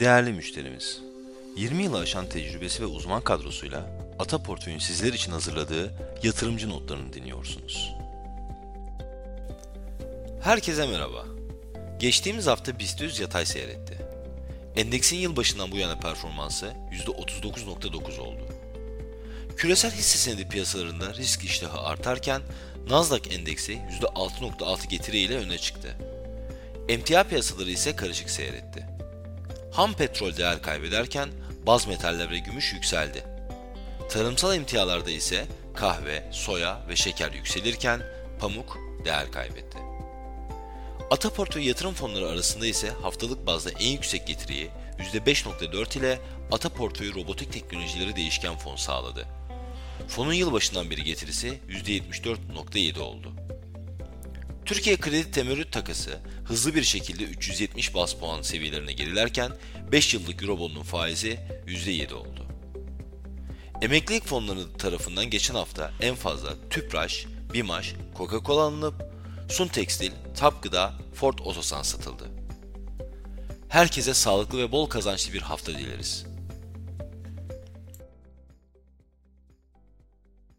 Değerli müşterimiz, 20 yılı aşan tecrübesi ve uzman kadrosuyla Ata Portföy'ün sizler için hazırladığı yatırımcı notlarını dinliyorsunuz. Herkese merhaba. Geçtiğimiz hafta BIST 100 yatay seyretti. Endeksin yılbaşından bu yana performansı %39.9 oldu. Küresel hisse senedi piyasalarında risk iştahı artarken Nasdaq endeksi %6.6 getiriyle öne çıktı. Emtia piyasaları ise karışık seyretti. Ham petrol değer kaybederken baz metaller ve gümüş yükseldi. Tarımsal emtialarda ise kahve, soya ve şeker yükselirken pamuk değer kaybetti. Ataportföy yatırım fonları arasında ise haftalık bazda en yüksek getiriyi %5.4 ile Ataportföy robotik teknolojileri değişken fon sağladı. Fonun yılbaşından beri getirisi %74.7 oldu. Türkiye kredi temerrüt takası hızlı bir şekilde 370 bas puan seviyelerine gerilerken 5 yıllık Eurobond'un faizi %7 oldu. Emeklilik fonları tarafından geçen hafta en fazla Tüpraş, Bimaş, Coca-Cola alınıp Sun Tekstil, Tap Gıda, Ford Otosan satıldı. Herkese sağlıklı ve bol kazançlı bir hafta dileriz.